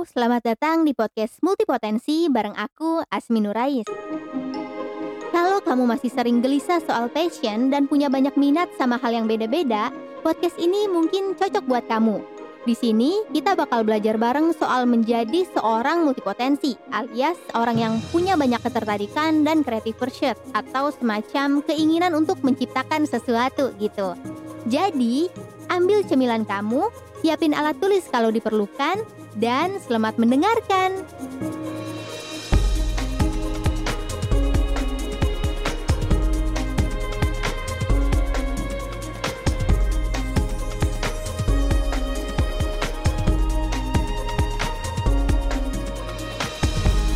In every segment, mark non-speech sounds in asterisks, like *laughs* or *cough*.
selamat datang di podcast Multipotensi bareng aku, Asmi Nurais. Kalau kamu masih sering gelisah soal passion dan punya banyak minat sama hal yang beda-beda, podcast ini mungkin cocok buat kamu. Di sini kita bakal belajar bareng soal menjadi seorang multipotensi, alias orang yang punya banyak ketertarikan dan creative pursuit atau semacam keinginan untuk menciptakan sesuatu gitu. Jadi, ambil cemilan kamu, siapin alat tulis kalau diperlukan, dan selamat mendengarkan.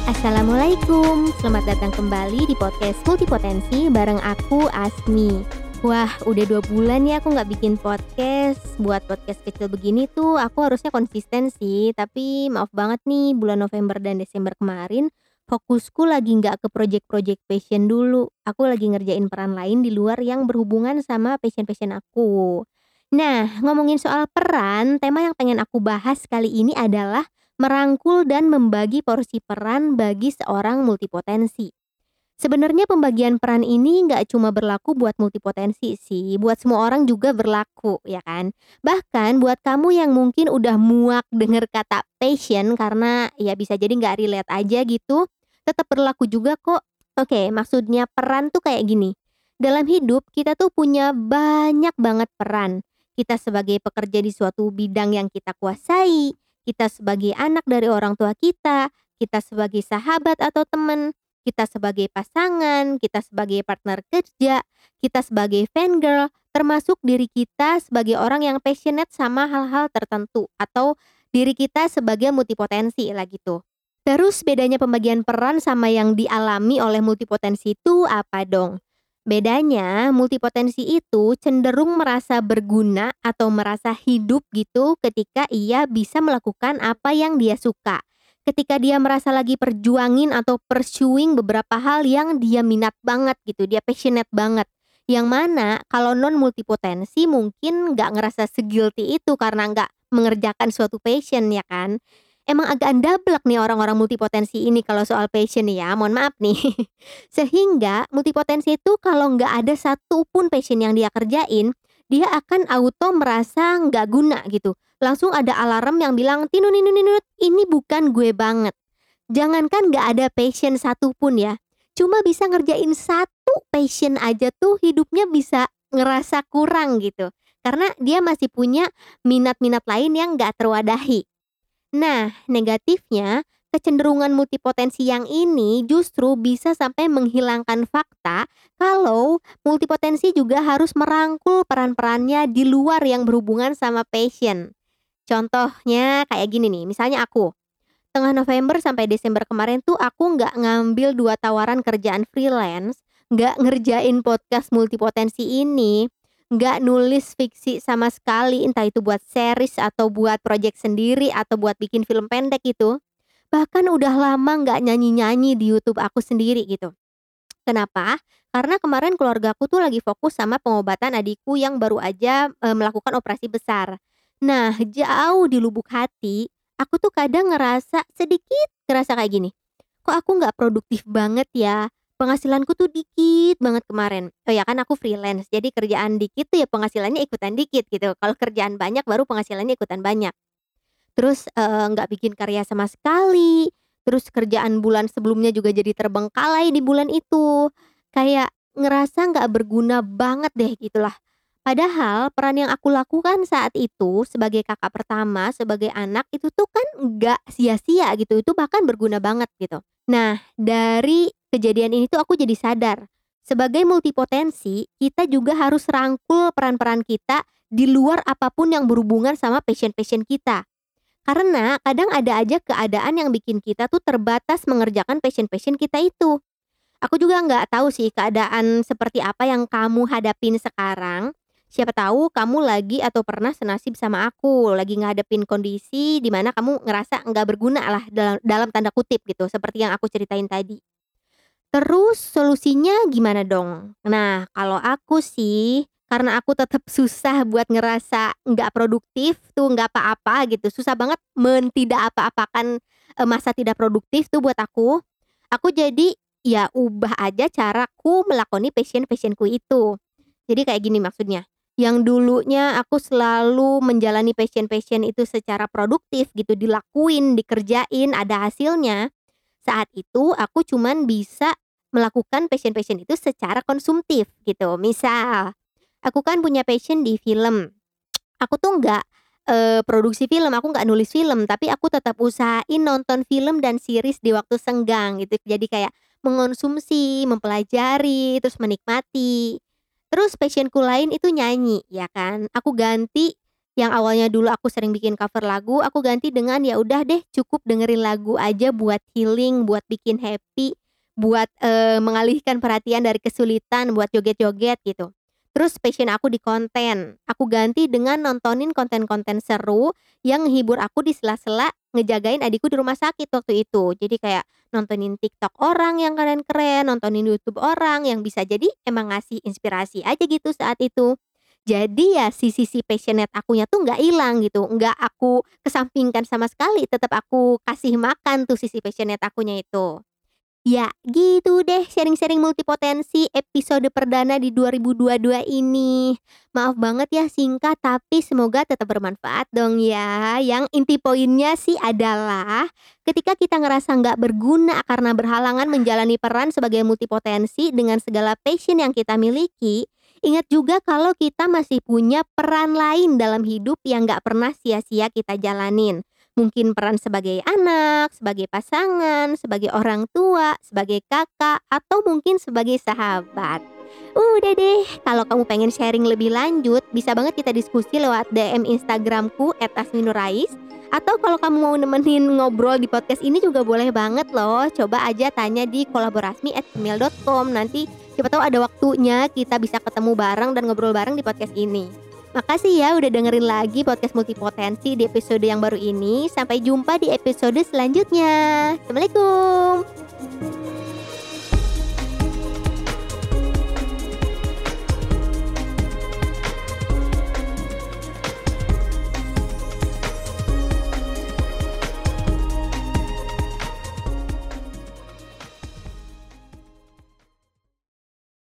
Assalamualaikum, selamat datang kembali di podcast Multipotensi bareng aku Asmi. Wah, udah dua bulan ya aku nggak bikin podcast. Buat podcast kecil begini tuh aku harusnya konsisten sih. Tapi maaf banget nih, bulan November dan Desember kemarin fokusku lagi nggak ke project-project passion dulu. Aku lagi ngerjain peran lain di luar yang berhubungan sama passion-passion aku. Nah, ngomongin soal peran, tema yang pengen aku bahas kali ini adalah merangkul dan membagi porsi peran bagi seorang multipotensi. Sebenarnya pembagian peran ini nggak cuma berlaku buat multipotensi sih, buat semua orang juga berlaku, ya kan? Bahkan buat kamu yang mungkin udah muak denger kata passion karena ya bisa jadi nggak relate aja gitu, tetap berlaku juga kok. Oke, maksudnya peran tuh kayak gini. Dalam hidup kita tuh punya banyak banget peran. Kita sebagai pekerja di suatu bidang yang kita kuasai, kita sebagai anak dari orang tua kita, kita sebagai sahabat atau teman, kita sebagai pasangan, kita sebagai partner kerja, kita sebagai fan girl, termasuk diri kita sebagai orang yang passionate sama hal-hal tertentu atau diri kita sebagai multipotensi lah gitu. Terus bedanya pembagian peran sama yang dialami oleh multipotensi itu apa dong? Bedanya, multipotensi itu cenderung merasa berguna atau merasa hidup gitu ketika ia bisa melakukan apa yang dia suka ketika dia merasa lagi perjuangin atau pursuing beberapa hal yang dia minat banget gitu, dia passionate banget. Yang mana kalau non multipotensi mungkin nggak ngerasa segilty itu karena nggak mengerjakan suatu passion ya kan. Emang agak andablek nih orang-orang multipotensi ini kalau soal passion ya, mohon maaf nih. *laughs* Sehingga multipotensi itu kalau nggak ada satu pun passion yang dia kerjain, dia akan auto merasa nggak guna gitu langsung ada alarm yang bilang tinun tinun tinun ini bukan gue banget. Jangankan nggak ada passion satu pun ya, cuma bisa ngerjain satu passion aja tuh hidupnya bisa ngerasa kurang gitu. Karena dia masih punya minat-minat lain yang nggak terwadahi. Nah, negatifnya kecenderungan multipotensi yang ini justru bisa sampai menghilangkan fakta kalau multipotensi juga harus merangkul peran-perannya di luar yang berhubungan sama passion. Contohnya kayak gini nih, misalnya aku. Tengah November sampai Desember kemarin tuh aku nggak ngambil dua tawaran kerjaan freelance, nggak ngerjain podcast multipotensi ini, nggak nulis fiksi sama sekali, entah itu buat series atau buat project sendiri atau buat bikin film pendek itu. Bahkan udah lama nggak nyanyi-nyanyi di YouTube aku sendiri gitu. Kenapa? Karena kemarin keluarga aku tuh lagi fokus sama pengobatan adikku yang baru aja e, melakukan operasi besar. Nah, jauh di lubuk hati, aku tuh kadang ngerasa sedikit ngerasa kayak gini. Kok aku nggak produktif banget ya? Penghasilanku tuh dikit banget kemarin. Oh ya kan aku freelance, jadi kerjaan dikit tuh ya penghasilannya ikutan dikit gitu. Kalau kerjaan banyak baru penghasilannya ikutan banyak. Terus nggak bikin karya sama sekali. Terus kerjaan bulan sebelumnya juga jadi terbengkalai di bulan itu. Kayak ngerasa nggak berguna banget deh gitulah. Padahal peran yang aku lakukan saat itu sebagai kakak pertama, sebagai anak itu tuh kan nggak sia-sia gitu, itu bahkan berguna banget gitu. Nah, dari kejadian ini tuh aku jadi sadar, sebagai multipotensi, kita juga harus rangkul peran-peran kita di luar apa pun yang berhubungan sama passion-passion kita. Karena kadang ada aja keadaan yang bikin kita tuh terbatas mengerjakan passion-passion kita itu. Aku juga nggak tahu sih keadaan seperti apa yang kamu hadapin sekarang, Siapa tahu kamu lagi atau pernah senasib sama aku, lagi ngadepin kondisi di mana kamu ngerasa nggak berguna lah dalam, dalam tanda kutip gitu, seperti yang aku ceritain tadi. Terus solusinya gimana dong? Nah, kalau aku sih, karena aku tetap susah buat ngerasa nggak produktif tuh nggak apa-apa gitu. Susah banget mentidak apa-apakan uh, masa tidak produktif tuh buat aku. Aku jadi ya ubah aja caraku melakoni passion-passionku itu. Jadi kayak gini maksudnya yang dulunya aku selalu menjalani passion-passion itu secara produktif gitu dilakuin dikerjain ada hasilnya. Saat itu aku cuman bisa melakukan passion-passion itu secara konsumtif gitu misal aku kan punya passion di film aku tuh nggak uh, produksi film aku nggak nulis film tapi aku tetap usahain nonton film dan series di waktu senggang gitu jadi kayak mengonsumsi mempelajari terus menikmati Terus passionku lain itu nyanyi, ya kan. Aku ganti yang awalnya dulu aku sering bikin cover lagu, aku ganti dengan ya udah deh cukup dengerin lagu aja buat healing, buat bikin happy, buat uh, mengalihkan perhatian dari kesulitan, buat joget-joget gitu. Terus passion aku di konten, aku ganti dengan nontonin konten-konten seru yang menghibur aku di sela-sela ngejagain adikku di rumah sakit waktu itu. Jadi kayak nontonin TikTok orang yang keren-keren, nontonin YouTube orang yang bisa jadi emang ngasih inspirasi aja gitu saat itu. Jadi ya si sisi passionate akunya tuh nggak hilang gitu, nggak aku kesampingkan sama sekali, tetap aku kasih makan tuh sisi passionate akunya itu. Ya, gitu deh sharing-sharing multipotensi episode perdana di 2022 ini. Maaf banget ya singkat, tapi semoga tetap bermanfaat dong ya. Yang inti poinnya sih adalah ketika kita ngerasa nggak berguna karena berhalangan menjalani peran sebagai multipotensi dengan segala passion yang kita miliki, ingat juga kalau kita masih punya peran lain dalam hidup yang nggak pernah sia-sia kita jalanin Mungkin peran sebagai anak, sebagai pasangan, sebagai orang tua, sebagai kakak, atau mungkin sebagai sahabat. Udah deh, kalau kamu pengen sharing lebih lanjut, bisa banget kita diskusi lewat DM Instagramku @asminurais atau kalau kamu mau nemenin ngobrol di podcast ini juga boleh banget loh. Coba aja tanya di kolaborasmi@gmail.com. Nanti siapa tahu ada waktunya kita bisa ketemu bareng dan ngobrol bareng di podcast ini. Makasih ya udah dengerin lagi podcast multipotensi di episode yang baru ini. Sampai jumpa di episode selanjutnya. Assalamualaikum.